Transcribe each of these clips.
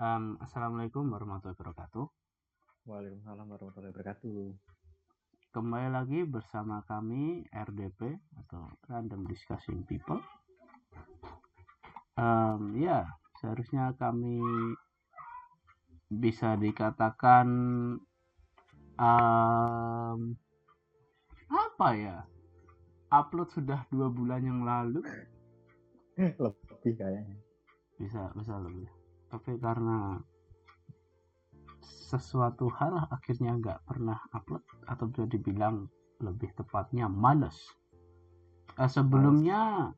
Um, Assalamualaikum warahmatullahi wabarakatuh. Waalaikumsalam warahmatullahi wabarakatuh. Kembali lagi bersama kami RDP atau Random Discussion People. Um, ya, seharusnya kami bisa dikatakan um, apa ya? Upload sudah dua bulan yang lalu. Lebih kayaknya. Bisa, bisa lebih. Tapi karena sesuatu hal akhirnya nggak pernah upload atau bisa dibilang lebih tepatnya males. Eh, sebelumnya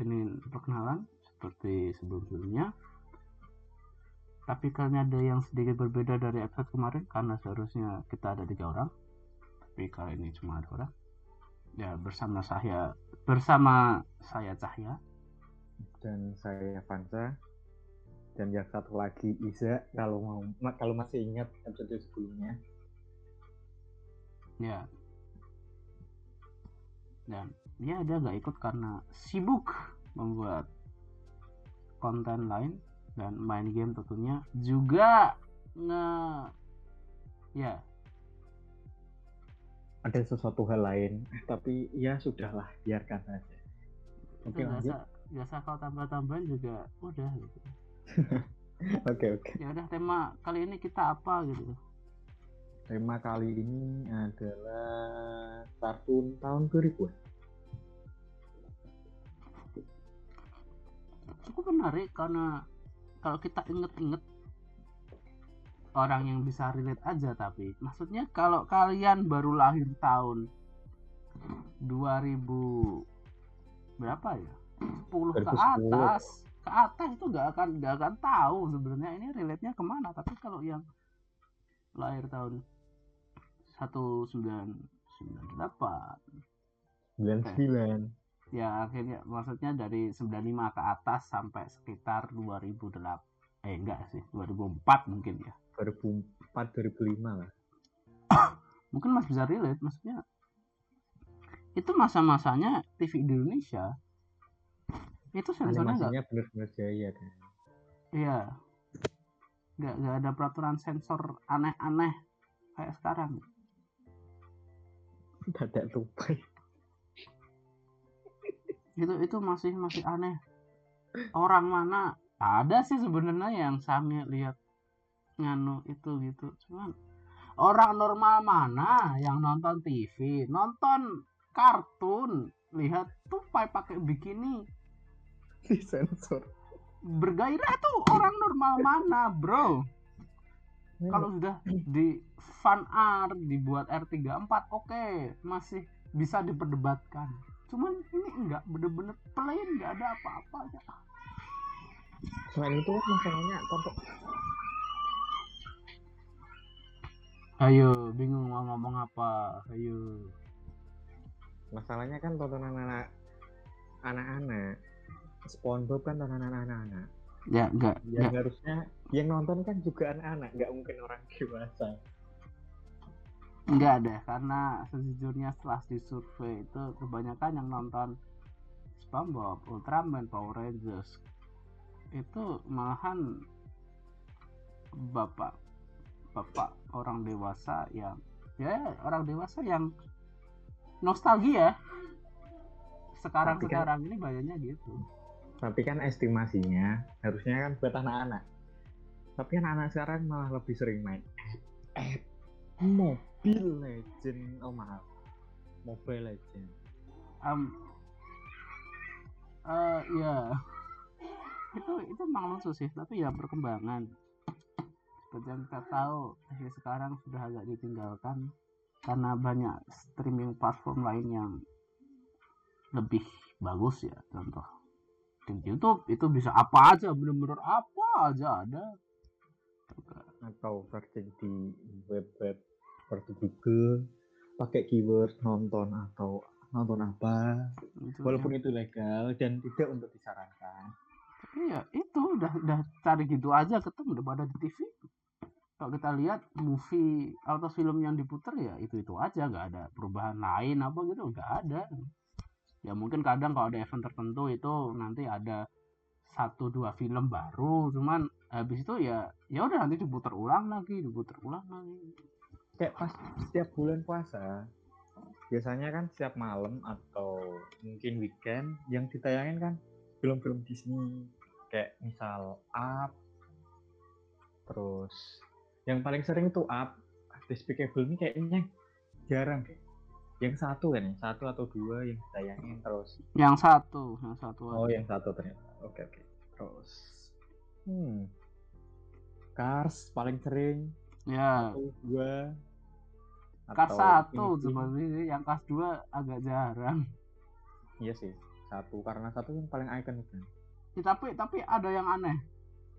ini perkenalan seperti sebelum-sebelumnya. Tapi karena ada yang sedikit berbeda dari episode kemarin karena seharusnya kita ada tiga orang. Tapi kali ini cuma ada orang. Ya bersama saya bersama saya Cahya Dan saya Vansa. Dan yang satu lagi Iza kalau mau ma- kalau masih ingat episode sebelumnya. ya dan dia ada nggak ikut karena sibuk membuat konten lain dan main game tentunya juga nge ya Ada sesuatu hal lain, tapi ya sudahlah, biarkan saja. Oke, lanjut. Biasa kalau tambah-tambahan juga udah gitu. Oke, oke. ya udah tema kali ini kita apa gitu. Tema kali ini adalah kartun tahun 2000 cukup menarik karena kalau kita inget-inget orang yang bisa relate aja tapi maksudnya kalau kalian baru lahir tahun 2000 berapa ya 10 ke 2010. atas. Ke atas itu nggak akan nggak akan tahu sebenarnya. Ini relate nya ke mana? Tapi kalau yang lahir tahun 1998 99. ya akhirnya maksudnya dari 95 ke atas sampai sekitar 2008 eh enggak sih 2004 mungkin ya. 2004 2005 lah. mungkin masih bisa relate maksudnya. Itu masa-masanya TV di Indonesia itu sensornya enggak Animasinya benar-benar jaya kan. iya. Nggak nggak ada peraturan sensor aneh-aneh kayak sekarang. Dadak tupai. itu itu masih masih aneh. Orang mana? Ada sih sebenarnya yang sami lihat nganu itu gitu. Cuman orang normal mana yang nonton TV nonton kartun. Lihat tupai pakai bikini Di sensor. bergairah tuh orang normal mana bro? Kalau sudah di fan art dibuat R34 oke masih bisa diperdebatkan. Cuman ini enggak bener-bener plain enggak ada apa-apa aja selain itu kan masalahnya tonton ayo bingung mau ngomong apa ayo. Masalahnya kan tontonan anak anak-anak SpongeBob kan tontonan anak-anak ya enggak yang enggak harusnya yang nonton kan juga anak-anak nggak mungkin orang dewasa. Enggak ada karena sejujurnya setelah disurvei itu kebanyakan yang nonton SpongeBob, Ultraman, Power Rangers itu malahan bapak bapak orang dewasa yang ya orang dewasa yang nostalgia. Sekarang kan- sekarang ini banyaknya gitu tapi kan estimasinya harusnya kan buat anak-anak. Tapi anak-anak sekarang malah lebih sering main app Mobile Legend. Oh maaf. Mobile Legend. Um, eh, ya itu itu emang lucu sih tapi ya perkembangan. Seperti yang kita tahu TV sekarang sudah agak ditinggalkan karena banyak streaming platform lain yang lebih bagus ya contoh di YouTube itu bisa apa aja bener-bener apa aja ada. Atau searching di web-web seperti Google pakai keyword nonton atau nonton apa. Itu walaupun itu legal dan tidak untuk disarankan. Tapi ya itu udah udah cari gitu aja ketemu udah pada di TV kalau kita lihat movie atau film yang diputar ya itu itu aja nggak ada perubahan lain apa gitu nggak ada ya mungkin kadang kalau ada event tertentu itu nanti ada satu dua film baru cuman habis itu ya ya udah nanti diputar ulang lagi diputar ulang lagi. Kayak pas setiap bulan puasa biasanya kan setiap malam atau mungkin weekend yang ditayangin kan film-film Disney kayak misal Up terus yang paling sering itu Up Despicable ini kayaknya jarang deh yang satu kan ya satu atau dua yang ditayangin terus? Yang satu yang satu oh aja. yang satu ternyata. Oke oke. Terus hmm. Cars paling sering? Ya. Satu dua? Cars satu Infinity. sebenarnya yang Cars dua agak jarang. Iya sih satu. Karena satu yang paling ikonik kan. Ya, tapi tapi ada yang aneh.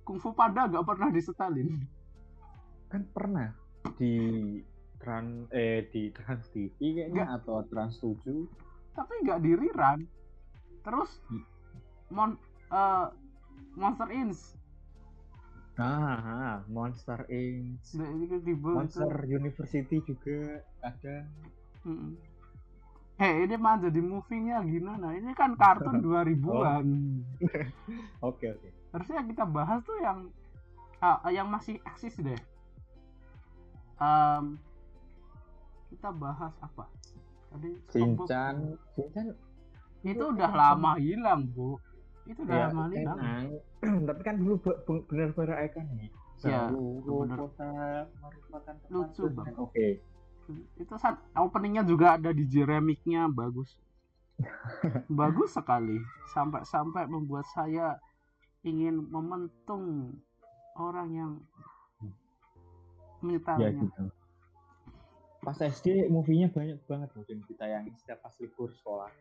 Kung Fu Panda gak pernah disetelin. Kan pernah di trans eh di trans TV kayaknya atau trans 7 tapi nggak di rerun terus Hmm. mon eh, Monster Inc nah ah, Monster Inc incredible itu. Monster University juga ada Mm-mm. Eh ini mah jadi movie-nya gimana? Ini kan kartun 2000-an. oke oke Harusnya kita bahas tuh yang ah, yang masih eksis deh. Em, kita bahas apa? Tadi. Shinchan Shinchan itu udah lama hilang, Bu. Itu udah ya lama hilang. tapi kan dulu be- be- benar-benar ikonik Ya, Seluruh bener. kota merupakan tempat Lucu banget. oke Itu saat openingnya juga ada di Jeremiknya bagus. bagus sekali. Sampai-sampai membuat saya ingin mementung orang yang ya menyetelnya. gitu pas SD movie-nya banyak banget mungkin ditayangin setiap pas libur sekolah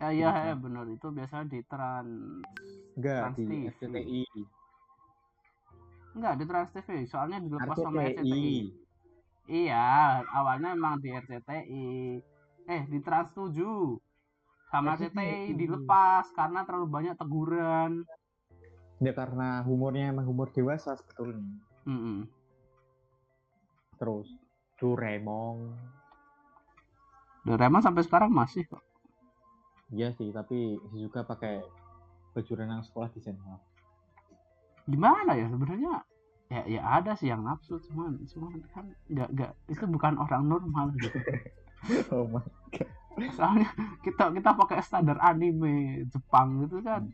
Ya iya Gitu. ya, bener itu biasanya di trans enggak Trans di TV. RCTI enggak di Trans TV soalnya dilepas sama RCTI RCTI. Iya, awalnya emang di RCTI. Eh, di Trans 7. Sama RCTI. RCTI dilepas karena terlalu banyak teguran. ya karena humornya emang humor dewasa sebetulnya Mm-mm. terus Doraemon Doraemon sampai sekarang masih kok. iya sih tapi juga pakai baju renang sekolah di Senhal Gimana ya sebenarnya? Ya ya ada sih yang nafsu cuman cuman kan enggak enggak itu bukan orang normal gitu. oh my Soalnya kita kita pakai standar anime Jepang gitu kan.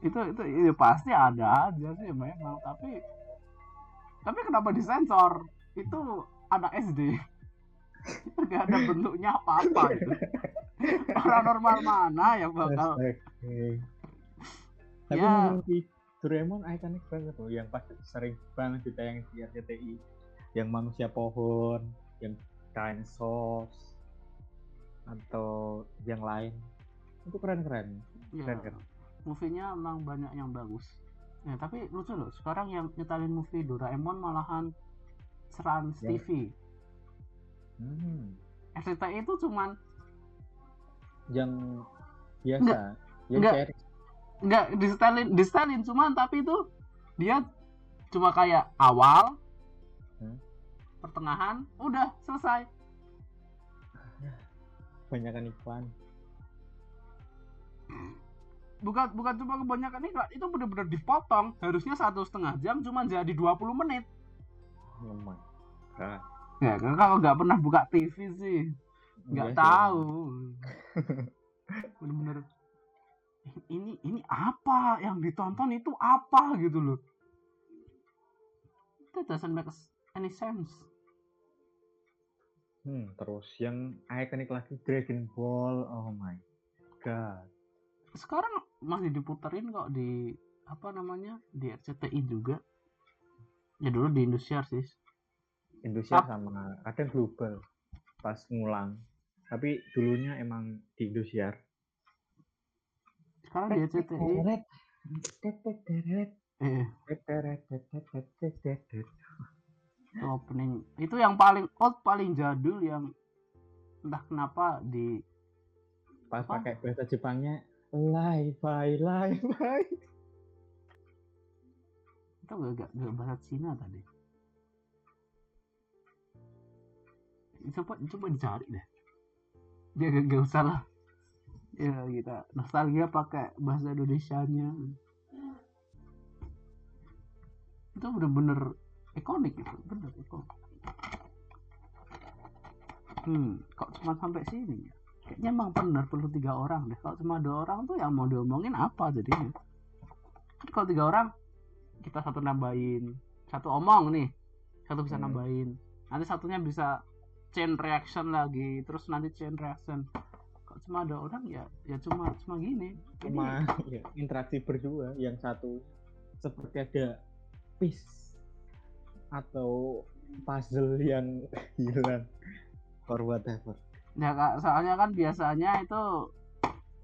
Itu itu ya pasti ada aja sih memang tapi tapi kenapa disensor? Itu anak SD. Gak ada bentuknya apa-apa gitu. Orang normal mana yang bakal. Tapi Ya. Doraemon ikonik banget loh, yang pas sering banget ditayangin di RCTI, yang manusia pohon, yang kain sos, atau yang lain, itu keren-keren. ya, Keren, keren. movie-nya emang banyak yang bagus. Ya, tapi lucu loh, sekarang yang nyetelin movie Doraemon malahan Trans Ya. TV. Hmm. RCTI itu cuman Yang biasa, yang Enggak. seri. nggak disetelin disetelin cuman tapi itu dia cuma kayak awal Hmm. pertengahan udah selesai Banyakan iklan. bukan bukan cuma kebanyakan iklan itu benar-benar dipotong harusnya satu setengah jam cuma jadi 20 menit Oh my god. ya kan kalau nggak pernah buka TV sih nggak Iya tahu. Bener-bener ini ini apa? Yang ditonton itu apa gitu loh. Itu doesn't make any sense Hmm, terus yang ikonik lagi Dragon Ball. Oh my god. sekarang masih diputerin kok di apa namanya di RCTI juga ya dulu di Indosiar sih. Indonesia Ap- sama kadang global pas ngulang. Tapi dulunya emang di Indosiar. Sekarang di RCTI eh. Opening. Itu yang paling old paling jadul yang entah kenapa di pas pakai bahasa Jepangnya live bye live bye gak, gak, gak bahasa Cina tadi. Coba coba dicari deh. Dia gak, gak usah lah. Ya kita nostalgia pakai bahasa Indonesia nya itu bener-bener ikonik itu bener ikonik. Hmm kok cuma sampai sini ya? Kayaknya emang bener perlu tiga orang deh. Kalau cuma dua orang tuh yang mau diomongin apa jadinya? Kan kalau tiga orang kita satu nambahin. Satu omong nih satu bisa Hmm. nambahin. Nanti satunya bisa chain reaction lagi terus nanti chain reaction. Kalau cuma ada orang ya? Ya cuma cuma gini. Ini- cuma ya, interaksi berdua yang satu seperti ada piece atau puzzle yang hilang. Or whatever. Ya kak, soalnya kan biasanya itu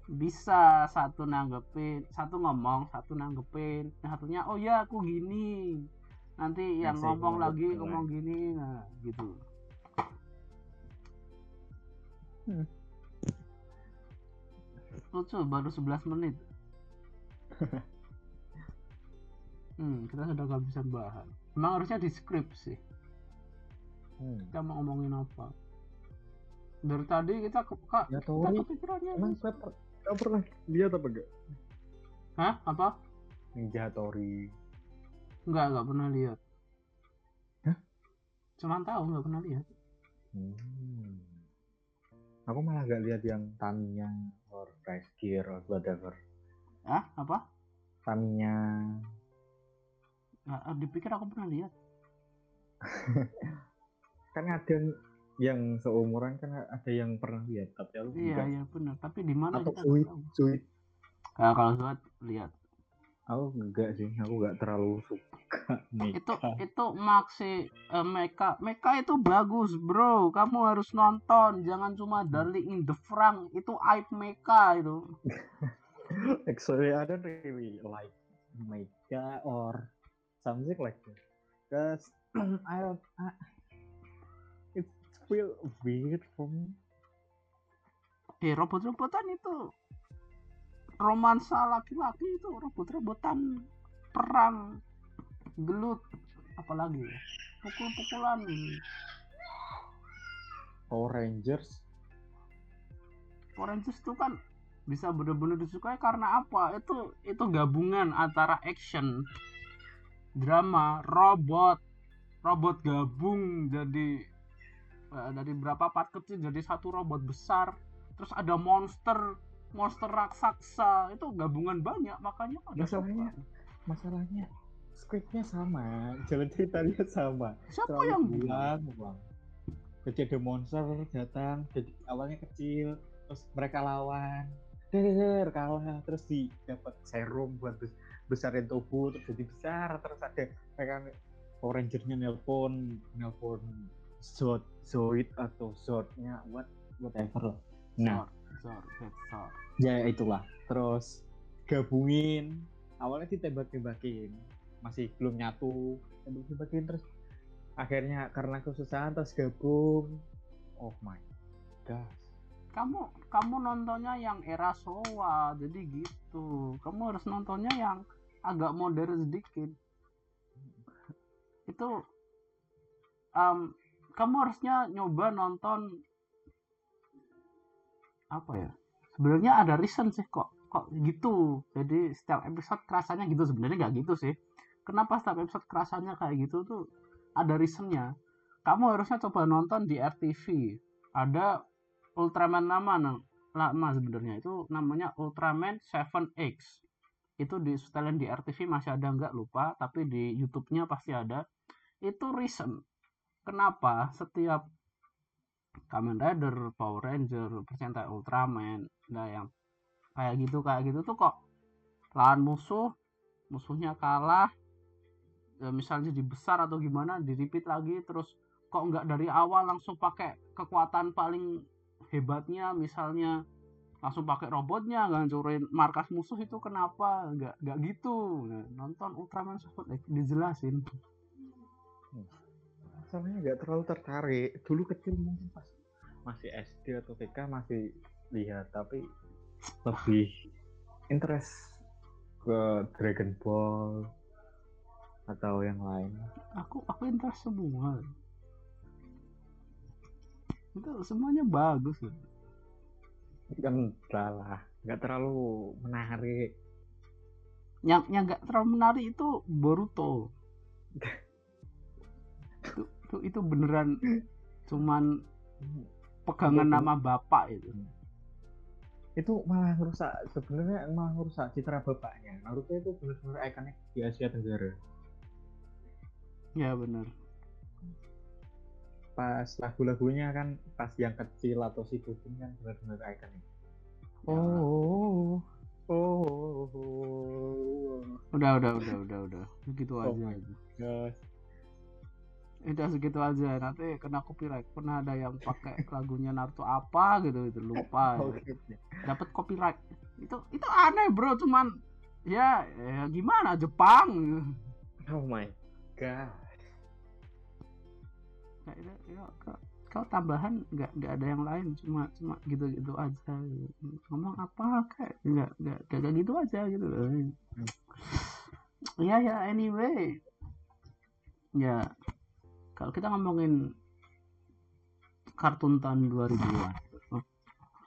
bisa satu nanggepin, satu ngomong, satu nanggepin, yang satunya oh ya aku gini, nanti yang Masih ngomong lagi nanggepin ngomong gini, nah gitu. Hmm. Lucu baru 11 menit. hmm, kita sudah kehabisan bahan. Emang harusnya di script sih. hmm. Kita mau ngomongin apa? Dari tadi kita ke, kak, Ya, kita Tori. kepikirannya emang kau pernah lihat apa enggak Hah? Apa? Ninja Tori Enggak, enggak pernah lihat. Hah? Cuman tahu enggak pernah lihat. hmm. aku malah gak lihat yang Tamiya or Rice Gear or whatever Ah, apa? Tamiya Nggak, ah, dipikir aku pernah lihat. kan ada yang seumuran kan ada yang pernah lihat tapi aku Iya, iya benar. Tapi di mana atau tahu. Zuid Nah, kalau Zuat lihat. aku enggak sih aku enggak terlalu suka nih Itu itu Maxi eh, Meka. Meka itu bagus, Bro. Kamu harus nonton, jangan cuma Darling in the Frank. Itu aib Meka itu. actually I don't really like Mega or something like that because I don't I, feel weird for me. Eh, robot-robotan itu romansa laki-laki itu robot-robotan perang gelut apalagi pukul-pukulan. Power Rangers. Power Rangers itu kan bisa benar-benar disukai karena apa? Itu itu gabungan antara action drama robot robot gabung jadi dari berapa part kecil jadi satu robot besar terus ada monster monster raksasa itu gabungan banyak makanya pada Masalahnya- suka. masalahnya scriptnya sama jalan ceritanya sama. Siapa Selalu yang bilang? bang jadi ada monster datang jadi awalnya kecil terus mereka lawan. Der kalah terus di dapat serum buat bes- besarin tubuh terus jadi besar terus ada mereka Power Ranger-nya nelpon nelpon Zod Zoid atau Zodnya what whatever lah nah. Zor, Zor, Zor. ya itulah. Terus gabungin. Awalnya ditembak-tembakin. Masih belum nyatu. Tembak-tembakin terus akhirnya karena kesusahan terus gabung. Oh my gosh. Kamu kamu nontonnya yang era Showa jadi gitu. Kamu harus nontonnya yang agak modern sedikit. Itu um, kamu harusnya nyoba nonton apa ya? Sebenarnya ada reason sih kok kok gitu. Jadi setiap episode kerasanya gitu. Sebenarnya nggak gitu sih. Kenapa setiap episode kerasanya kayak gitu tuh ada reasonnya? Kamu harusnya coba nonton di RTV ada Ultraman nama nah, lama sebenarnya. Itu namanya Ultraman 7X itu di setelan di RTV masih ada nggak lupa. Tapi di YouTube-nya pasti ada. Itu reason kenapa setiap Kamen Rider, Power Ranger, persentai Ultraman, nah yang kayak gitu kayak gitu tuh kok lawan musuh, musuhnya kalah, ya misalnya jadi besar atau gimana, di repeat lagi terus kok nggak dari awal langsung pakai kekuatan paling hebatnya misalnya langsung pakai robotnya ngancurin markas musuh itu kenapa? Nggak nggak gitu. Nah, nonton Ultraman Super X dijelasin soalnya nggak terlalu tertarik. Dulu kecil mungkin pas masih SD atau TK masih lihat tapi lebih interest ke Dragon Ball atau yang lain. Aku aku interest semua. Itu semuanya bagus loh. kan salah nggak terlalu menarik. Yang yang nggak terlalu menarik itu Boruto itu, itu beneran cuman pegangan Itu- nama bapak itu. Itu malah merusak sebenarnya malah merusak citra bapaknya. Naruto itu benar-benar ikonik di Asia Tenggara. Ya bener. Pas lagu-lagunya kan pas yang kecil atau si kucing kan benar-benar ikonik. Ya. oh. Oh, oh, oh. udah udah udah udah udah. Segitu Oh aja. my. Gosh. Udah segitu aja nanti kena copyright. Pernah ada yang pakai lagunya Naruto apa gitu itu lupa. Oh, gitu. dapat copyright. Itu itu aneh bro cuman ya, ya gimana Jepang. Oh my god. Nah, itu, ya, kau- kau tambahan nggak nggak ada yang lain cuma cuma gitu gitu aja. Ngomong apa kayak nggak nggak nggak kayak gitu aja gitu. Loh ya ya anyway. Ya kalau kita ngomongin kartun tahun 2000-an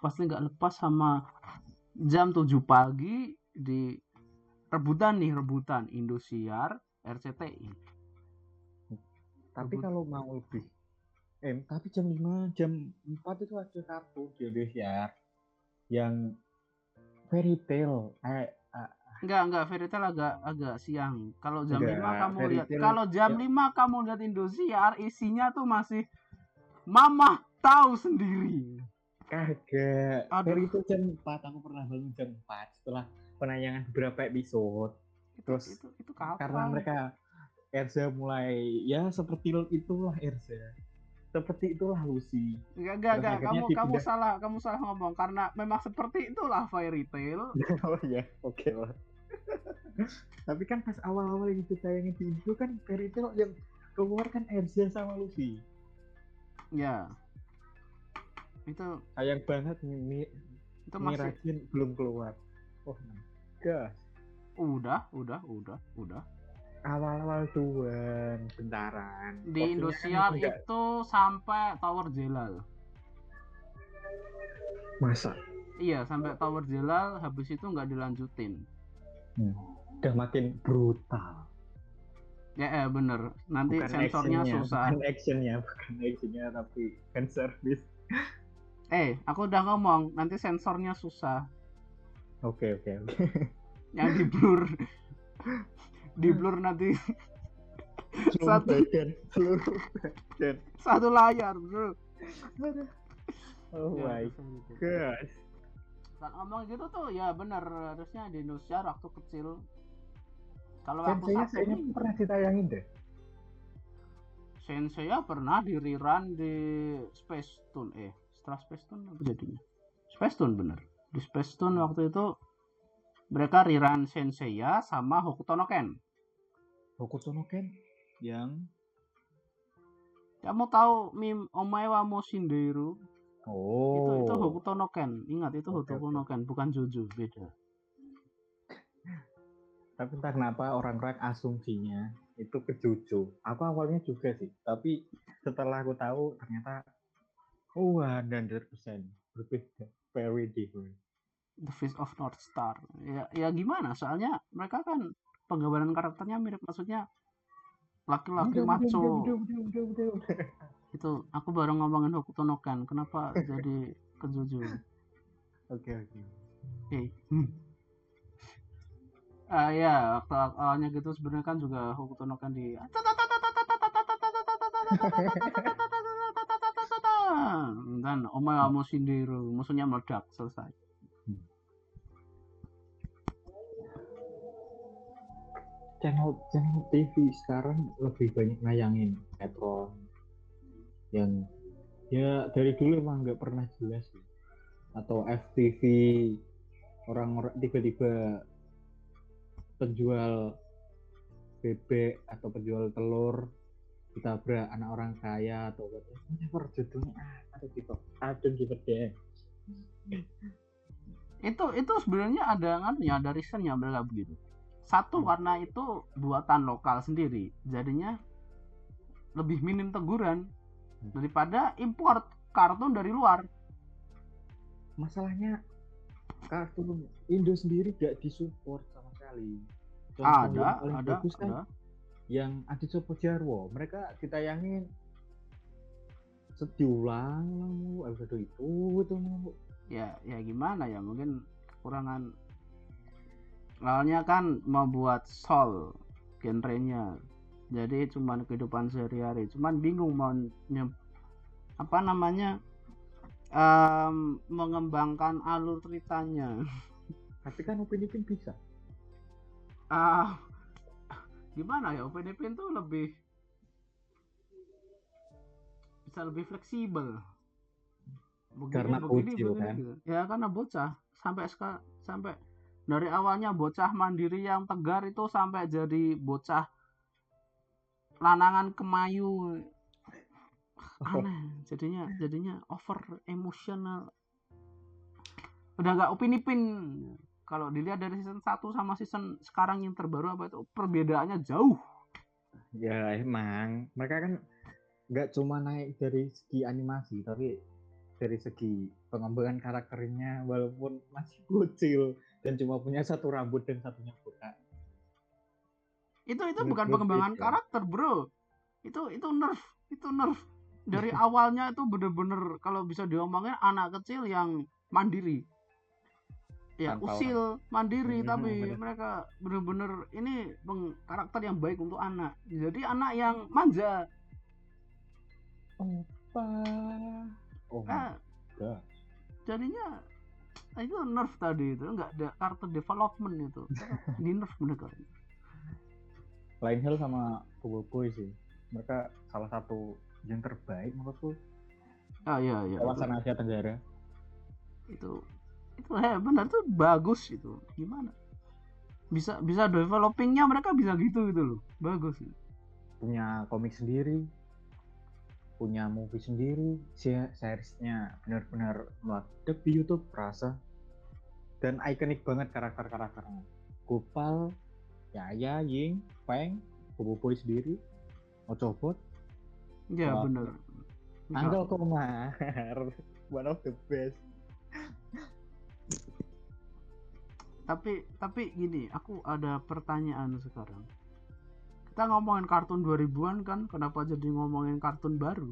pasti nggak lepas sama jam 7 pagi di rebutan nih rebutan Indosiar RCTI tapi Rebut. kalau mau lebih eh tapi jam 5 jam 4 itu ada kartu di Indonesia yang fairy tale eh Enggak, enggak, fairy tale agak agak siang. Kalau jam Enggak, 5 kamu lihat tale- kalau jam ya. 5 kamu lihat Indosiar isinya tuh masih Mama tahu sendiri. kagak fairy tale jam 4 aku pernah bangun jam 4 setelah penayangan beberapa episode Itu Terus, itu itu kapan? karena mereka Erza mulai ya seperti itulah Erza seperti itulah Lucy Enggak, enggak, enggak. Kamu kamu dipindah. salah, kamu salah ngomong karena memang seperti itulah fairy tale. oh ya oke lah tapi kan pas awal-awal yang ditayangin di Indo kan fairy tale yang keluar kan Erza sama Lucy Ya. Itu sayang banget Mi, itu masih belum keluar oh my udah, udah, udah, udah. awal-awal tuan bentaran Di kan Indosiar enggak- itu sampai Tower Jelal. masa Iya, sampai Tower Jelal habis itu nggak dilanjutin. Udah makin brutal Ya, eh, bener. Nanti bukan sensornya actionnya, susah. bukan actionnya bukan actionnya tapi fan service Eh, aku udah ngomong, nanti sensornya susah. oke oke oke Yang di blur. di blur nanti Satu. seluruh satu layar, bro. oh Ya, my bisa Kan ngomong gitu tuh, ya bener. Harusnya di Indonesia waktu kecil. Kalau aku kayaknya nih, pernah ditayangin deh Sensei ya pernah di rerun di Space Tune. Eh, setelah Space Tune apa jadinya? Space Tune bener. Di Space Tune waktu itu mereka rerun Sensei ya sama Hokuto no Ken. Hokuto no Ken yang Kamu tahu meme Omae wa Moshinderu? Oh Itu itu Hokuto no Ken. Ingat itu Hokuto no Ken, bukan Jojo, beda. tapi entah kenapa orang-orang asumsinya itu ke Jojo aku awalnya juga sih tapi setelah aku tahu ternyata oh 100% berbeda very different The Face of North Star. Ya, ya gimana? Soalnya mereka kan penggambaran karakternya mirip, maksudnya laki-laki maco. udah, udah, udah. Itu aku baru ngomongin Hokuto no Ken. Kenapa jadi ke Jojo? oke oke Eh. Hmm. Ah ya, waktu awalnya gitu sebenarnya kan juga Hokuto no Ken di dan Omae wa Moshinderu musuhnya meledak selesai. channel channel TV sekarang lebih banyak nayangin sinetron yang ya dari dulu emang nggak pernah jelas atau FTV orang-orang tiba-tiba penjual bebek atau penjual telur ditabrak anak orang kaya atau whatever judulnya ah, ada gitu ada deh itu itu sebenarnya ada nganunya ada reasonnya mereka begitu. Satu Hmm. karena itu buatan lokal sendiri. Jadinya lebih minim teguran. Daripada import kartun dari luar. Masalahnya kartun Indo sendiri gak disupport sama sekali. Ada yang ada bagus kan ada. yang Adi Sopo Jarwo. Mereka ditayangin mulu episode itu itu ya ya gimana ya mungkin kekurangan. Awalnya kan mau buat soul genrenya jadi cuman kehidupan sehari-hari. Cuman bingung mau apa namanya em, mengembangkan alur ceritanya. Tapi kan Upin Ipin bisa. Ah gimana ya Upin Ipin tuh lebih bisa lebih fleksibel. Begini, Karena begini, bocil, begini, kan? gitu. ya karena bocah. Sampai sampai dari awalnya bocah mandiri yang tegar itu sampai jadi bocah lanangan kemayu. Aneh jadinya jadinya over emosional udah nggak upin ipin. Kalau dilihat dari season 1 sama season sekarang yang terbaru apa itu? Perbedaannya jauh. Ya emang. Mereka kan nggak cuma naik dari segi animasi tapi dari segi pengembangan karakternya walaupun masih bocil dan cuma punya satu rambut dan satunya botak itu itu bukan pengembangan karakter bro. Itu itu nerf itu nerf. Dari awalnya itu bener-bener kalau bisa diomongin anak kecil yang mandiri. Ya Tanpa usil mandiri Hmm, tapi bener. mereka bener-bener ini peng- karakter yang baik untuk anak. Jadi anak yang manja. Opa. Oh nah, god. Jadinya itu nerf tadi itu nggak ada karakter development itu. Di nerf mereka lain hal sama Boy sih. Mereka salah satu yang terbaik menurutku. Ah iya iya. Kawasan Asia Tenggara. itu itu eh benar tuh bagus itu. Gimana? Bisa bisa developingnya mereka bisa gitu gitu loh. Bagus punya komik sendiri punya movie sendiri se- seriesnya benar-benar meledak di YouTube rasa. Dan ikonik banget karakter-karakternya. Gopal Yaya Ying Feng Bobo Boy sendiri. Ocobot ya Wah. bener. Uncle Komar one of the best. Tapi tapi gini aku ada pertanyaan sekarang. Kita ngomongin kartun 2000-an kan? Kenapa jadi ngomongin kartun baru?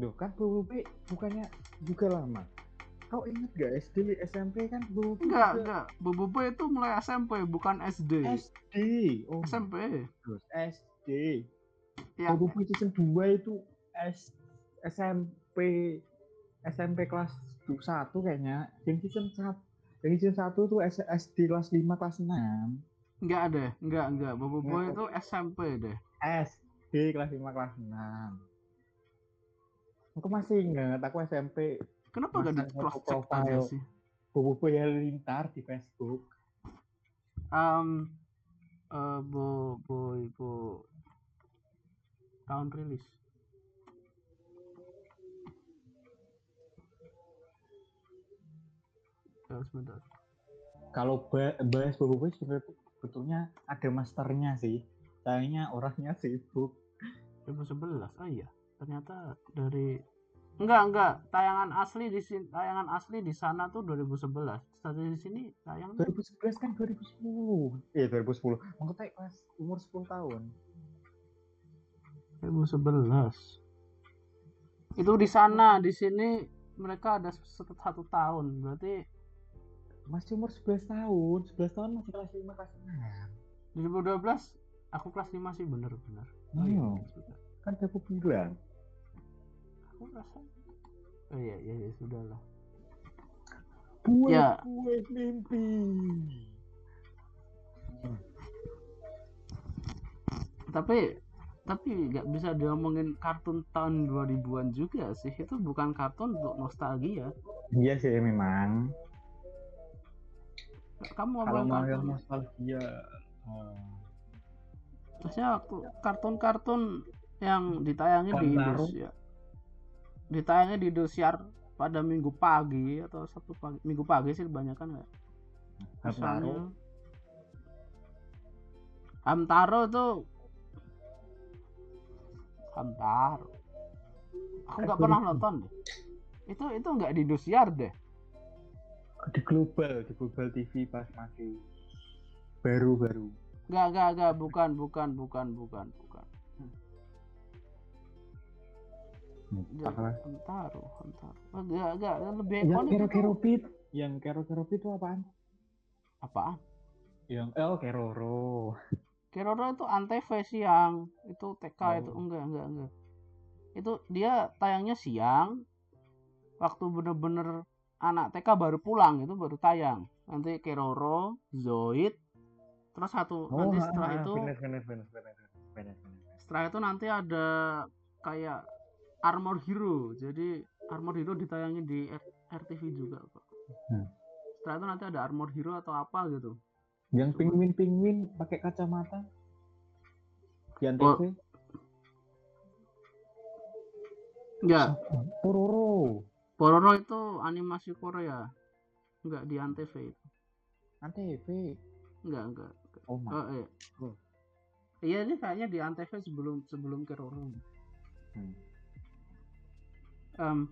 Loh kan Bobo Boy bukannya juga lama kau inget gak SD SMP kan Bobo enggak enggak. Bobo itu mulai SMP bukan SD SD oh SMP terus SD ya. Bobo Boy season 2 itu S SMP SMP kelas 1 kayaknya. Yang season 1 yang season 1 tuh S- SD kelas 5 kelas 6 enggak ada enggak enggak. Bobo Enggak. itu SMP deh. SD kelas 5 kelas 6 aku masih ingat aku SMP kenapa gak di Masa cross check aja sih? Bobo Boy Halilintar di Facebook. Um eh, bo boy bo tahun rilis. Ya sebentar. Kalau ba- bahas Bobo Boy sebenarnya betulnya ada masternya sih. Sayangnya orangnya sibuk. 2011 oh iya. Ternyata dari enggak enggak. Tayangan asli di sini tayangan asli di sana tuh 2011 tapi di sini tayang 2011 kan 2010 iya 2010 maksudnya pas umur 10 tahun. 2011 itu di sana di sini mereka ada satu, tahun. Berarti masih umur 11 tahun. 11 tahun masih kelas 5 kelas 2012 aku kelas 5 sih bener-bener. Oh, iya. sudah. 6 kan aku bilang aku rasa oh iya iya, iya sudah lah buat Ya. buat mimpi. Tapi tapi nggak bisa diomongin kartun tahun 2000-an juga sih. Itu bukan kartun untuk nostalgia. Iya sih memang. Kamu kalau ngomongin mau yang nostalgia oh. maksudnya waktu kartun-kartun yang ditayangin di Kontaro. Indonesia ditayangin di Indosiar pada minggu pagi atau sabtu pagi. Minggu pagi sih kebanyakan nggak Hamtaro Misalnya, Hamtaro tuh Hamtaro. Aku nggak pernah nonton deh. Itu itu nggak di Indosiar deh. Di global di global TV pas masih baru-baru. Nggak nggak nggak. Bukan bukan bukan bukan bukan Entar lah. Hantaro, Hantaro. Agak agak lebih Yang Kero Kero Pit, yang Kero Kero Pit itu apaan? apaan? Yang oh Keroro. Keroro itu antv siang, itu TK Oh. itu enggak enggak enggak. Itu dia tayangnya siang, waktu bener-bener anak TK baru pulang itu baru tayang. Nanti Keroro, Zoid, terus satu nanti setelah itu bener bener bener bener bener bener. setelah itu nanti ada kayak Armor Hero. Jadi Armor Hero ditayangin di R- RTV juga kok. Hmm. Setelah itu nanti ada Armor Hero atau apa gitu. Yang penguin penguin pakai kacamata. Di Oh. Antv. Enggak, Pororo. Pororo itu animasi Korea. Enggak di Antv itu. Antv. Enggak, enggak. Oh. Oh, iya. Oh. Iya, ini kayaknya di Antv sebelum sebelum Keroro. Hmm. Em,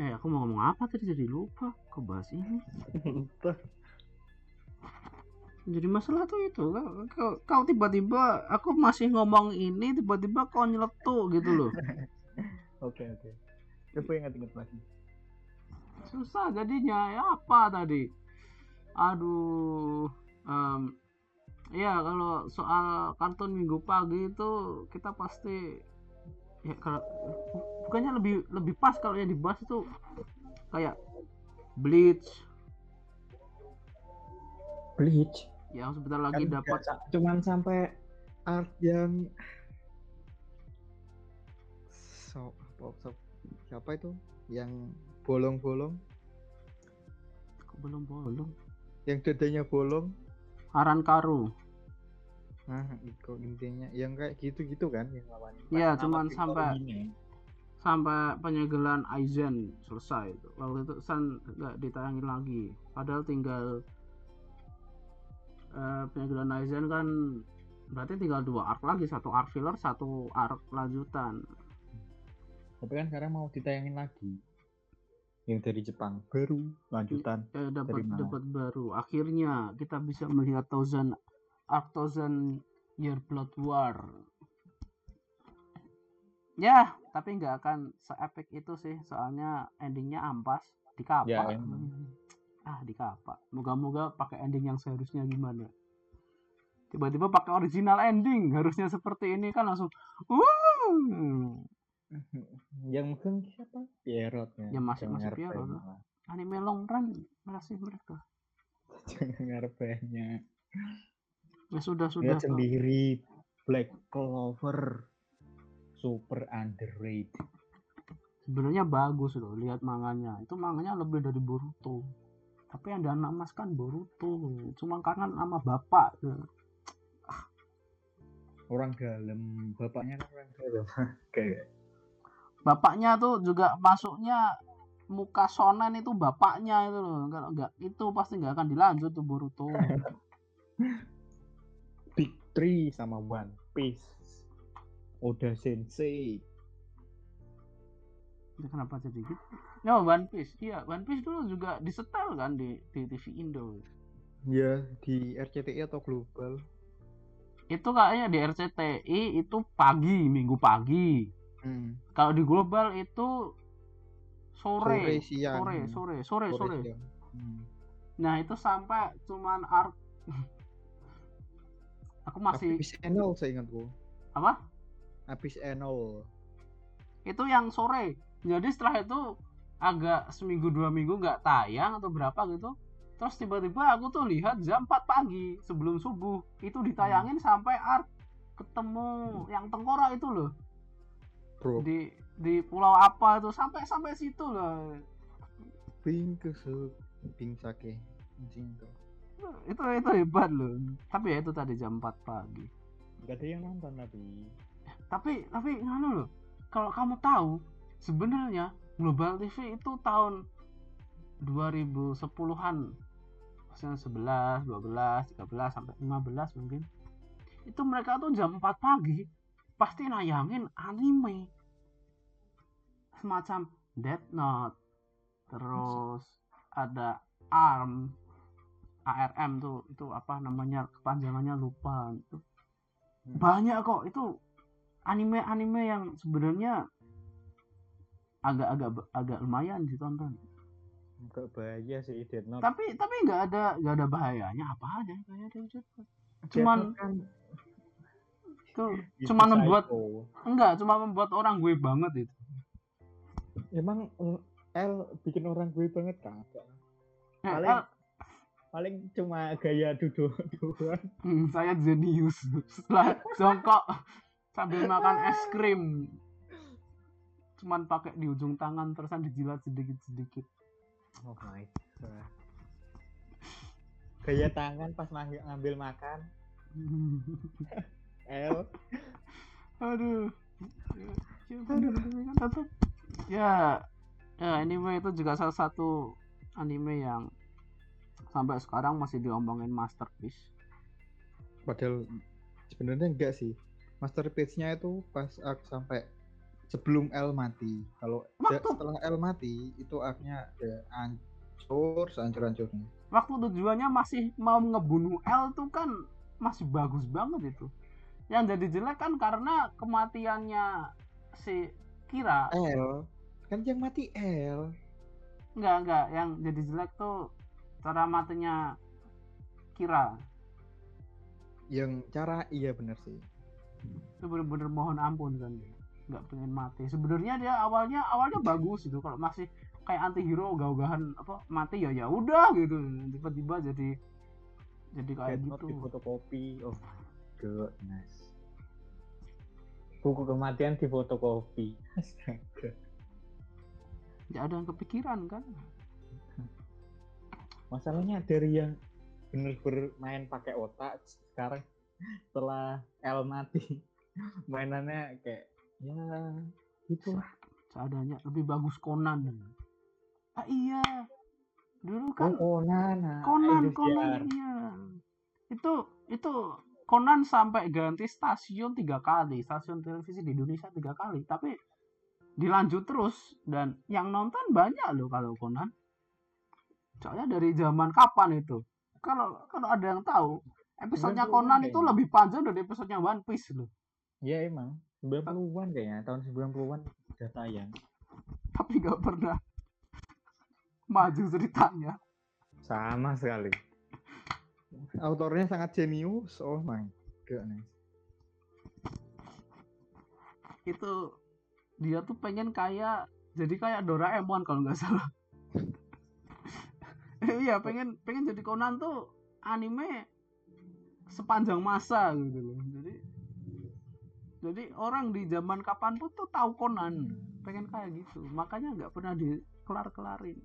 eh, aku mau ngomong apa tadi jadi lupa. Kebahas ini. Jadi masalah tuh itu kau- kau, tiba-tiba aku masih ngomong ini tiba-tiba kau nyeletuk gitu loh. Oke oke. Coba ingat-ingat lagi. Susah jadinya ya apa tadi? Aduh. em, ya kalau soal kartun minggu pagi itu kita pasti ya kalau bukannya lebih lebih pas kalau yang dibahas itu kayak Bleach. Bleach. yang sebentar lagi Kan dapat. cuman sampai art yang so, apa- so- siapa itu? Yang bolong-bolong? Kok belum bolong yang dadanya bolong? Aran Karu. Nah itu intinya yang kayak gitu-gitu kan yang lawan Iya, Pas cuman sampai-. Sampai penyegelan Aizen selesai itu. Waktu itu San nggak ditayangin lagi. Padahal tinggal eh, penyegelan Aizen kan berarti tinggal dua arc lagi, satu arc filler, satu arc lanjutan. tapi kan sekarang mau ditayangin lagi yang dari Jepang baru lanjutan Eh, dapat dapat baru. Akhirnya kita bisa melihat Thousand Arc Thousand Year Blood War. Ya, tapi nggak akan se-epic itu sih, soalnya endingnya ampas di kapak. Ya, emang. ah, di kapak. Moga-moga pakai ending yang seharusnya gimana. Tiba-tiba pakai original ending, harusnya seperti ini kan langsung, uh, yang mungkin siapa Pierrot Ya, masih- masih Pierrot lah. anime long run masih mereka. jangan ngarep banyak Ya sudah sudah. Pak. sendiri Black Clover super underrated. Sebenarnya bagus loh lihat manganya. Itu manganya lebih dari Boruto. Tapi yang danamaskan Boruto. Cuma karena nama bapak. Orang dalam bapaknya kan orang dalam. Kayak bapaknya tuh juga masuknya muka shonen itu bapaknya itu loh. Kalau enggak itu pasti nggak akan dilanjut tuh Boruto. Big Three sama One Piece Oda Sensei. Itu kenapa jadi gitu? Ya One Piece. Iya One Piece dulu juga disetel kan di, di TV Indo. Ya di RCTI atau global? Itu kayaknya di RCTI itu pagi minggu pagi. Hmm. kalau di global itu sore sore siang. sore sore sore sore siang. Hmm. Nah itu sampai cuman arc. Aku masih Abis Enol saya ingatku apa? Abis Enol Itu yang sore. Jadi setelah itu agak seminggu dua minggu nggak tayang atau berapa gitu. Terus tiba-tiba aku tuh lihat jam 4 pagi sebelum subuh. Itu ditayangin sampai arc ketemu yang tengkorak itu loh. Bro. Di di pulau apa itu. Sampai sampai situ loh. Ping kesel ping sake tuh itu itu hebat loh. Tapi ya itu tadi jam 4 pagi. Gak ada yang nonton tapi tapi tapi nganu loh kalau kamu tahu sebenarnya Global TV itu tahun 2010-an maksudnya 11, 12, 13 sampai 15 mungkin itu mereka tuh jam 4 pagi pasti nayangin anime semacam Death Note terus ada ARM ARM tuh itu apa namanya kepanjangannya lupa itu Hmm. banyak kok itu anime-anime yang sebenarnya agak-agak agak lumayan ditonton Enggak bahaya sih Death Note. tapi tapi nggak ada nggak ada bahayanya apa aja kayak Death Note. Cuman kan itu cuman membuat- enggak cuma membuat orang gue banget itu Emang mm, L bikin orang gue banget kagak. Eh, Paling- Paling cuma gaya duduk doang. hmm, saya jenius setelah jongkok sambil makan es krim cuman pakai di ujung tangan terusan dijilat sedikit sedikit Oh my god. Gaya tangan pas ngambil, ngambil makan. L. aduh ya, kan, tetep. ya ya anime itu juga salah satu anime yang sampai sekarang masih diomongin masterpiece Padahal sebenarnya enggak sih. Masterpiece-nya itu pas arc sampai sebelum L mati. Kalau setelah L mati itu arc-nya udah hancur, sehancur-hancurnya. waktu tujuannya masih mau ngebunuh L tuh kan masih bagus banget itu yang jadi jelek kan karena kematiannya si Kira L kan yang mati L. enggak enggak yang jadi jelek tuh cara matinya Kira Yang cara iya bener sih. Itu bener-bener mohon ampun kan dia nggak pengen mati sebenarnya dia awalnya awalnya bagus itu kalau masih kayak anti hero gaugahan apa mati ya ya udah gitu tiba-tiba jadi jadi kayak Note gitu di fotokopi. Oh goodness. Buku kematian di fotokopi. Astaga. nggak ada yang kepikiran kan Masalahnya dari yang bener-bener main pakai otak sekarang setelah L mati mainannya kayak ya gitu lah. seadanya. Lebih bagus Conan. Ah iya. Dulu Oh, kan Conan, nah, Conan Indosiar. Conan iya. Itu itu Conan sampai ganti stasiun tiga kali. Stasiun televisi di Indonesia tiga kali. Tapi dilanjut terus. Dan yang nonton banyak loh kalau Conan. Soalnya dari zaman kapan itu? Kalau kalau ada yang tahu episodenya 90-an Conan itu kayaknya. lebih panjang dari episodenya One Piece loh Iya emang 90-an kayaknya tahun 90-an udah tayang. tapi nggak pernah maju ceritanya Sama sekali. Autornya sangat jenius. Oh my goodness. itu dia tuh pengen kayak jadi kayak Doraemon kalau nggak salah iya pengen pengen jadi Conan tuh anime sepanjang masa gitu loh. Jadi jadi orang di zaman kapan pun tuh tahu Conan pengen kayak gitu. Makanya nggak pernah dikelar kelarin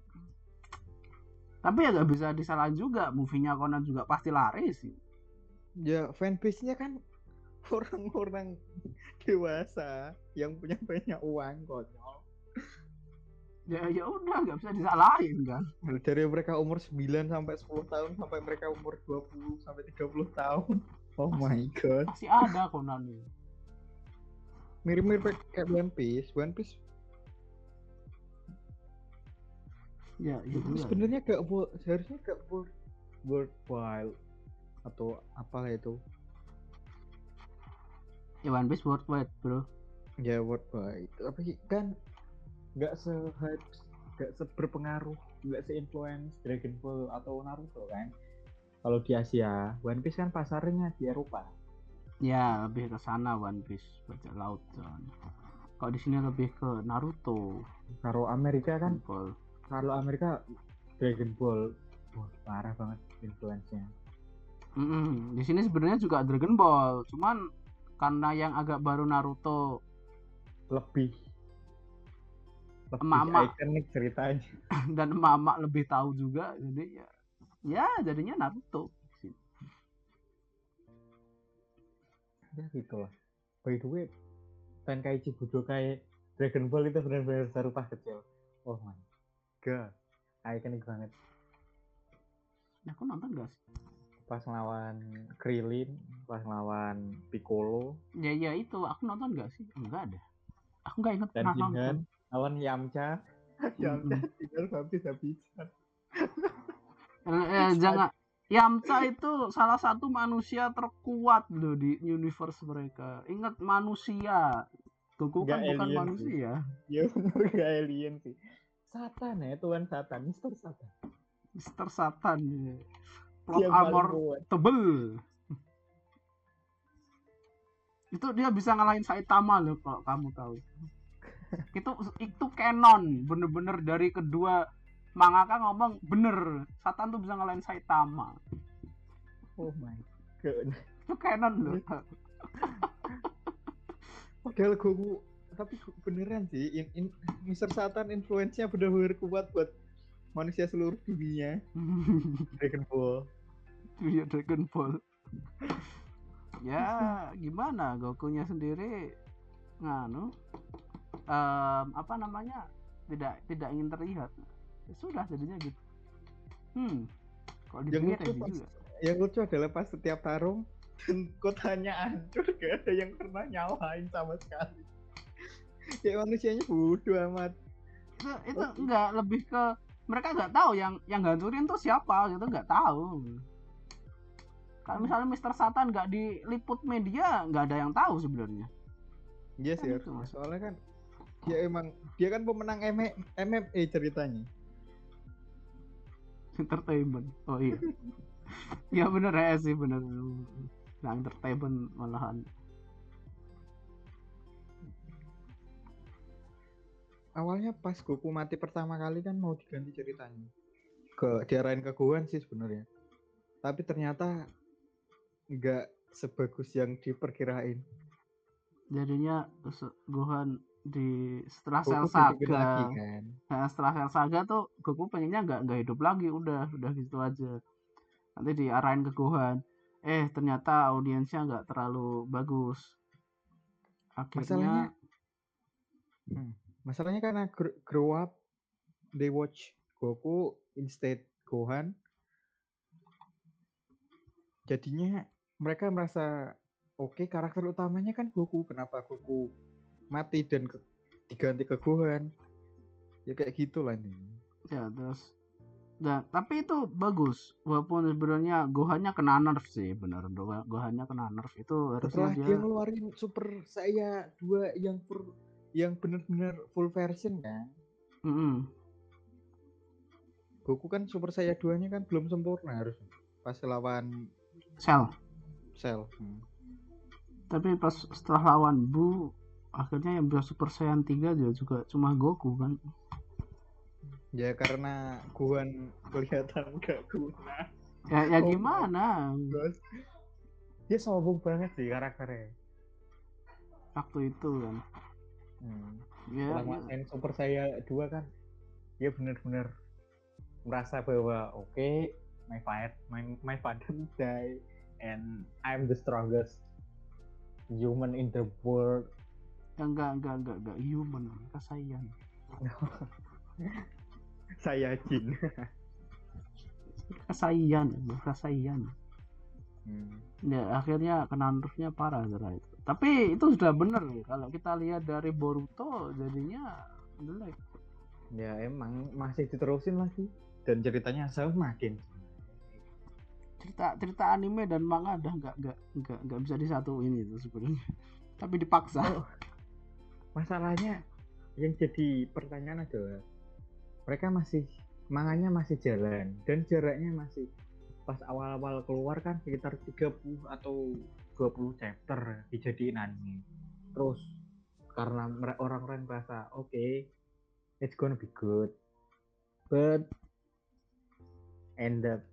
tapi ya nggak bisa disalahin juga movie-nya Conan juga pasti laris sih. Ya fanbase-nya kan orang-orang dewasa yang punya banyak uang konyol. Ya ya udah nggak bisa disalahin kan Dari mereka umur 9 sampai 10 tahun sampai mereka umur 20 sampai 30 tahun. Oh my god. pasti ada Conan ini Mirip-mirip kayak One Piece. One Piece ya itu ya. sebenarnya gak wo- seharusnya gak world worthwhile atau apalah itu. ya One Piece worldwide bro Ya worthwhile. Tapi kan nggak se nggak seberpengaruh, nggak seinfluence Dragon Ball atau Naruto kan. Kalau di Asia, One Piece kan pasarnya di Eropa. ya lebih ke sana One Piece bajak laut soalnya kalau di sini lebih ke Naruto Kalau Amerika kan, kalau Amerika Dragon Ball, wah parah banget influence-nya. Mm-mm. di sini sebenarnya juga Dragon Ball cuman karena yang agak baru Naruto lebih Emak-emak. ikonik ceritanya. dan mama lebih tahu juga jadi ya ya jadinya Naruto Ya gitu lah. By the way, Tenkaichi Budokai Dragon Ball itu benar-benar baru pas kecil. Oh my god, ikonik banget. ya aku nonton gak sih Pas ngelawan Krillin, pas ngelawan Piccolo, ya ya itu aku nonton gak sih enggak ada aku nggak inget dan pernah Jinhan, nonton lawan Yamcha. Yamcha tinggal habis-habisan. Eh, eh, jangan Yamcha itu salah satu manusia terkuat loh di universe mereka. Ingat manusia. Goku kan bukan alien sih. manusia. Ya bener gak alien sih. Satan ya, Tuhan Satan, Mister Satan. Mister Satan. ya. Plot Dia armor tebel. itu dia bisa ngalahin Saitama loh kalau kamu tahu. Itu itu canon bener-bener dari kedua mangaka ngomong bener Satan tuh bisa ngalahin Saitama. Oh my god. Itu canon loh. Padahal Goku tapi beneran sih in, in, Mister Satan influence-nya bener-bener kuat buat manusia seluruh dunia. Dragon Ball. Dunia Dragon Ball. ya gimana Gokunya sendiri nganu em, apa namanya tidak tidak ingin terlihat ya sudah jadinya gitu hmm kalau Yang lucu ya pas, juga yang lucu adalah pas setiap tarung kotanya hancur gak ada yang pernah nyalain sama sekali. Kayak manusianya bodoh amat. itu itu enggak lebih ke mereka nggak tahu yang yang gancurin tuh siapa gitu nggak tahu kalau misalnya Mister Satan nggak diliput media nggak ada yang tahu sebenarnya Iya Kan sih, harusnya. Mas. soalnya kan dia emang dia kan pemenang M- MMA ceritanya. entertainment oh iya ya bener ya sih bener nah entertainment malahan Awalnya pas Goku mati pertama kali kan mau diganti ceritanya. Ke diarahin ke Gohan sih sebenarnya. Tapi ternyata nggak sebagus yang diperkirain. jadinya Gohan di setelah Goku lagi Saga kan. nah, setelah Cell Saga tuh Goku pengennya nggak nggak hidup lagi udah udah gitu aja nanti diarahin ke Gohan eh ternyata audiensnya nggak terlalu bagus akhirnya Masalahnya Hmm. Masalahnya karena gr- grow up they watch Goku instead Gohan. Jadinya mereka merasa oke karakter utamanya kan Goku. Kenapa Goku mati dan ke- diganti ke Gohan? Ya kayak gitulah ini. ya terus dan tapi itu bagus walaupun sebenarnya Gohannya kena nerf sih bener Go- Gohannya kena nerf itu harusnya Setelah dia dia ngeluarin Super saya dua yang per, yang benar-benar full version kan. Mm-mm. Goku kan Super saya duanya kan belum sempurna harus pas lawan Cell Cell. Hmm. tapi pas setelah lawan Bu akhirnya yang bisa Super Saiyan 3 juga, juga cuma Goku kan Ya karena Gohan kelihatan gak guna. ya ya Oh, gimana dia sombong banget sih karakternya. waktu itu kan Hmm. ya, ya. Super saya dua kan, dia benar-benar merasa bahwa oke, my fight, my my father die, and I'm the strongest human in the world. Ya, enggak enggak enggak enggak human kasihan Saya Jin. kasihan kasihan Hmm. ya akhirnya kena nerfnya parah setelah itu. Tapi itu sudah bener kalau kita lihat dari Boruto jadinya jelek. Ya emang masih diterusin lagi. Dan ceritanya semakin cerita cerita anime dan manga udah nggak nggak nggak nggak bisa disatuin itu sebenarnya. Tapi dipaksa. Oh, masalahnya yang jadi pertanyaan adalah mereka masih manganya masih jalan dan jaraknya masih pas awal-awal keluar kan sekitar 30 atau 20 chapter dijadiin anime. Terus karena orang-orang merasa oke it's gonna be good but end up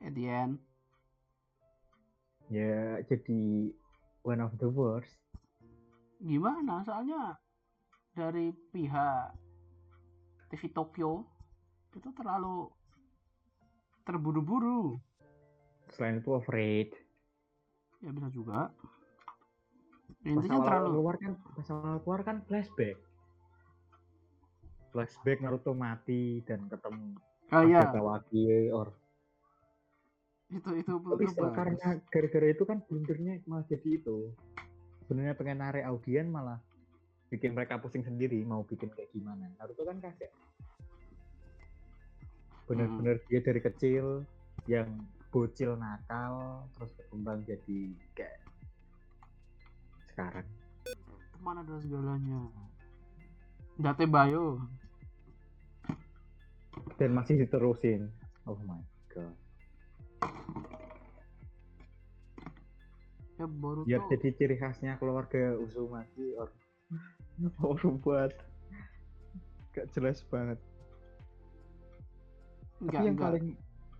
at the end. Ya jadi one of the worst. Gimana? Soalnya dari pihak TV Tokyo itu terlalu terburu-buru. Selain itu afraid ya bisa juga. Intinya terlalu keluar kan pas awal keluar kan flashback. Flashback Naruto mati dan ketemu oh ya ada Kawaki or itu itu bagus. karena gara-gara itu kan blundernya malah jadi itu. Sebenarnya pengen narik audien malah bikin mereka pusing sendiri mau bikin kayak gimana. Naruto kan kaget benar-benar dia dari kecil yang bocil nakal terus berkembang jadi kayak sekarang. Teman adalah segalanya. Date Bayo. Dan masih diterusin. Oh my god ya Boruto. Biar jadi ciri khasnya keluarga Uzumaki or orang buat? Gak jelas banget. Enggak, tapi yang enggak. paling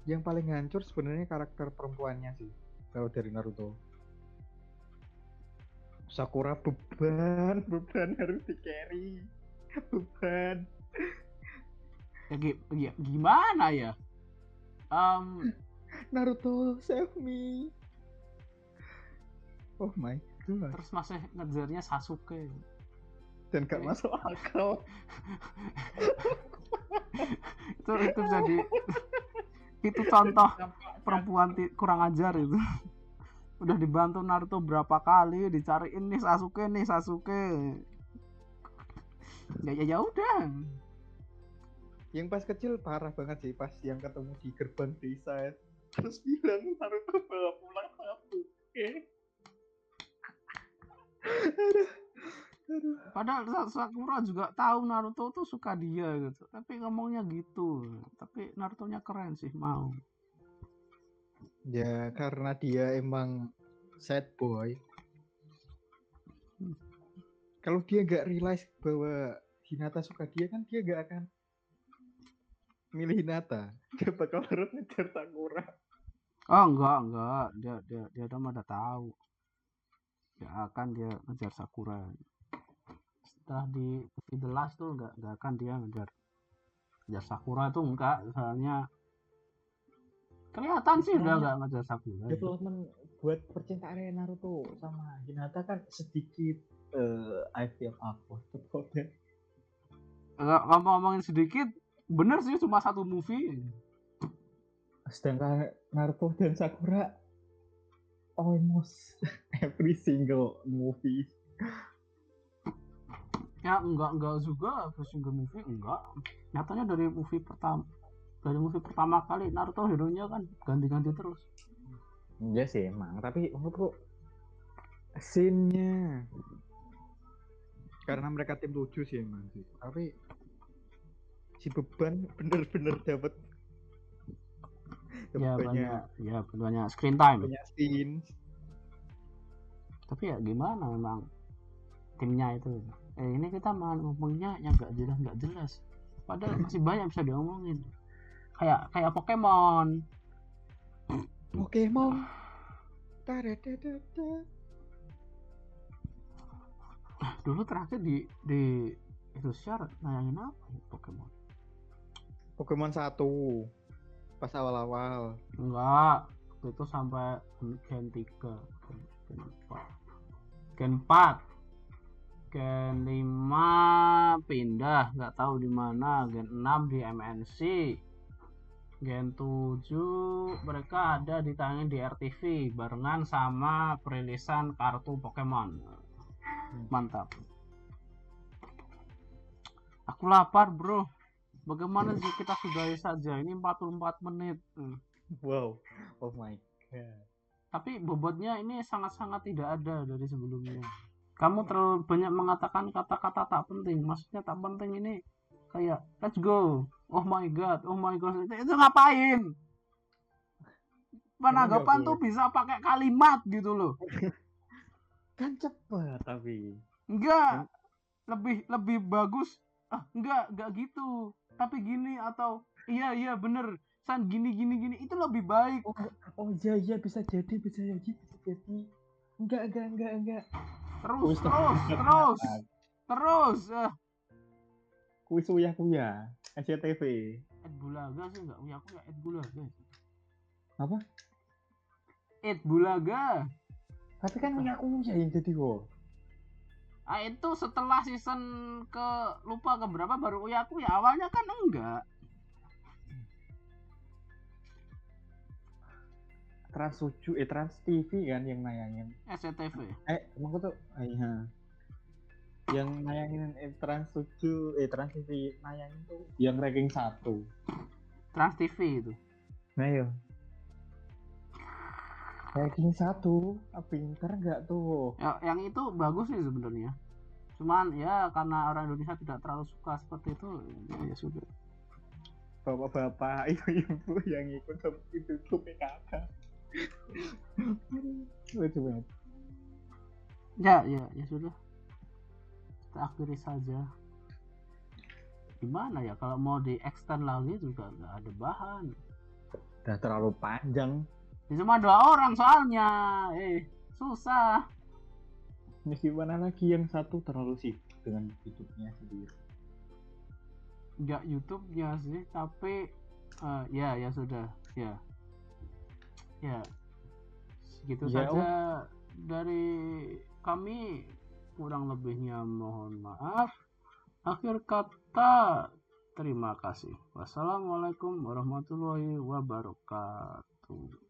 yang paling hancur sebenarnya karakter perempuannya sih kalau dari Naruto. Sakura beban beban harus di carry beban. Ya, ya, gimana ya? Em, Naruto save me oh my god terus masih ngejarnya Sasuke. Dan gak masuk akal. Itu itu jadi itu contoh perempuan kurang ajar itu. Udah dibantu Naruto berapa kali dicariin nih Sasuke nih Sasuke. Ya ya ya udah. Yang pas kecil parah banget sih pas yang ketemu di gerbang desa terus bilang Naruto bawa pulang Sasuke aduh. Aduh. Padahal Sa- Sakura juga tahu Naruto tuh suka dia gitu. Tapi ngomongnya gitu. Tapi Naruto-nya keren sih mau. Ya karena dia emang sad boy. Kalau dia nggak realize bahwa Hinata suka dia kan dia nggak akan milih Hinata. Dia bakal harus ngejar Sakura. Oh enggak enggak. Dia dia dia udah udah tahu. Ya akan dia ngejar Sakura. Setelah di di The Last tuh enggak enggak akan dia ngejar. Ngejar Sakura tuh enggak soalnya kelihatan sih udah enggak ngejar Sakura. Development buat percintaan Naruto sama Hinata kan sedikit eh I feel awkward about that. Enggak ngomong-ngomongin sedikit bener sih cuma satu movie Sedangkan Naruto dan Sakura almost every single movie. ya enggak enggak juga every single movie enggak nyatanya dari movie pertama dari movie pertama kali Naruto hero nya kan ganti-ganti terus Iya sih emang, tapi menurutku scene-nya karena mereka tim tujuh sih emang sih. Tapi si beban bener-bener dapat ya banyak. Ya banyak screen time. banyak scene. tapi ya gimana memang timnya itu? Eh ini kita malah ngomongnya yang nggak jelas nggak jelas. Padahal masih banyak bisa diomongin. Kayak kayak Pokemon. Pokemon. Dulu terakhir di di itu share nayangin apa ya Pokemon? Pokemon satu pas awal-awal. enggak itu sampai gen 3 gen, gen 4 gen 4 gen 5 pindah nggak tahu di mana. Gen 6 di MNC gen 7 mereka ada ditayangin di RTV barengan sama perilisan kartu Pokemon. Mantap. Aku lapar bro bagaimana sih kita sudahi saja? Ini 44 menit. Hmm. Wow. Oh my god. tapi bobotnya ini sangat-sangat tidak ada dari sebelumnya. Kamu terlalu banyak mengatakan kata-kata tak penting. Maksudnya tak penting ini kayak let's go. Oh my god oh my god. Itu, itu ngapain? Penanggapan nggak tuh bisa pakai kalimat gitu loh. Kan cepet tapi. enggak. Lebih lebih bagus. Ah enggak enggak gitu tapi gini atau iya iya bener san gini gini gini itu lebih baik Oh, oh iya iya bisa jadi bisa jadi bisa jadi. Enggak enggak enggak enggak. terus Kuis terus terus terus eh Kuis uya kuya. SCTV. Ed Bulaga sih enggak punya aku ya Ed Bulaga Apa? Ed Bulaga Tapi kan uya kuya yang jadi wo. Ah itu setelah season ke lupa ke berapa baru Uyaku ya awalnya kan enggak Trans 7 eh Trans TV kan yang nayangin. SCTV Eh, emang tuh ah, iya. Yang nayangin eh, Trans 7 eh Trans TV nayangin tuh yang ranking 1. Trans TV itu Nah iya. Kayak gini satu, ah, pinter nggak tuh? ya, yang itu bagus sih sebenarnya cuman ya karena orang Indonesia tidak terlalu suka seperti itu ya, ya sudah Bapak-bapak, ibu-ibu yang ikut itu itu PKK. Lucu banget. ya ya ya sudah kita akhiri saja gimana ya kalau mau di extend lagi juga nggak ada bahan Udah terlalu panjang. Ya, cuma dua orang soalnya. Eh susah. Ini gimana lagi yang satu terlalu sibuk dengan hidupnya sendiri. nggak YouTube-nya sih tapi eh, ya ya sudah ya. Ya segitu Ya, saja dari kami. Kurang lebihnya mohon maaf. Akhir kata terima kasih. Wassalamualaikum warahmatullahi wabarakatuh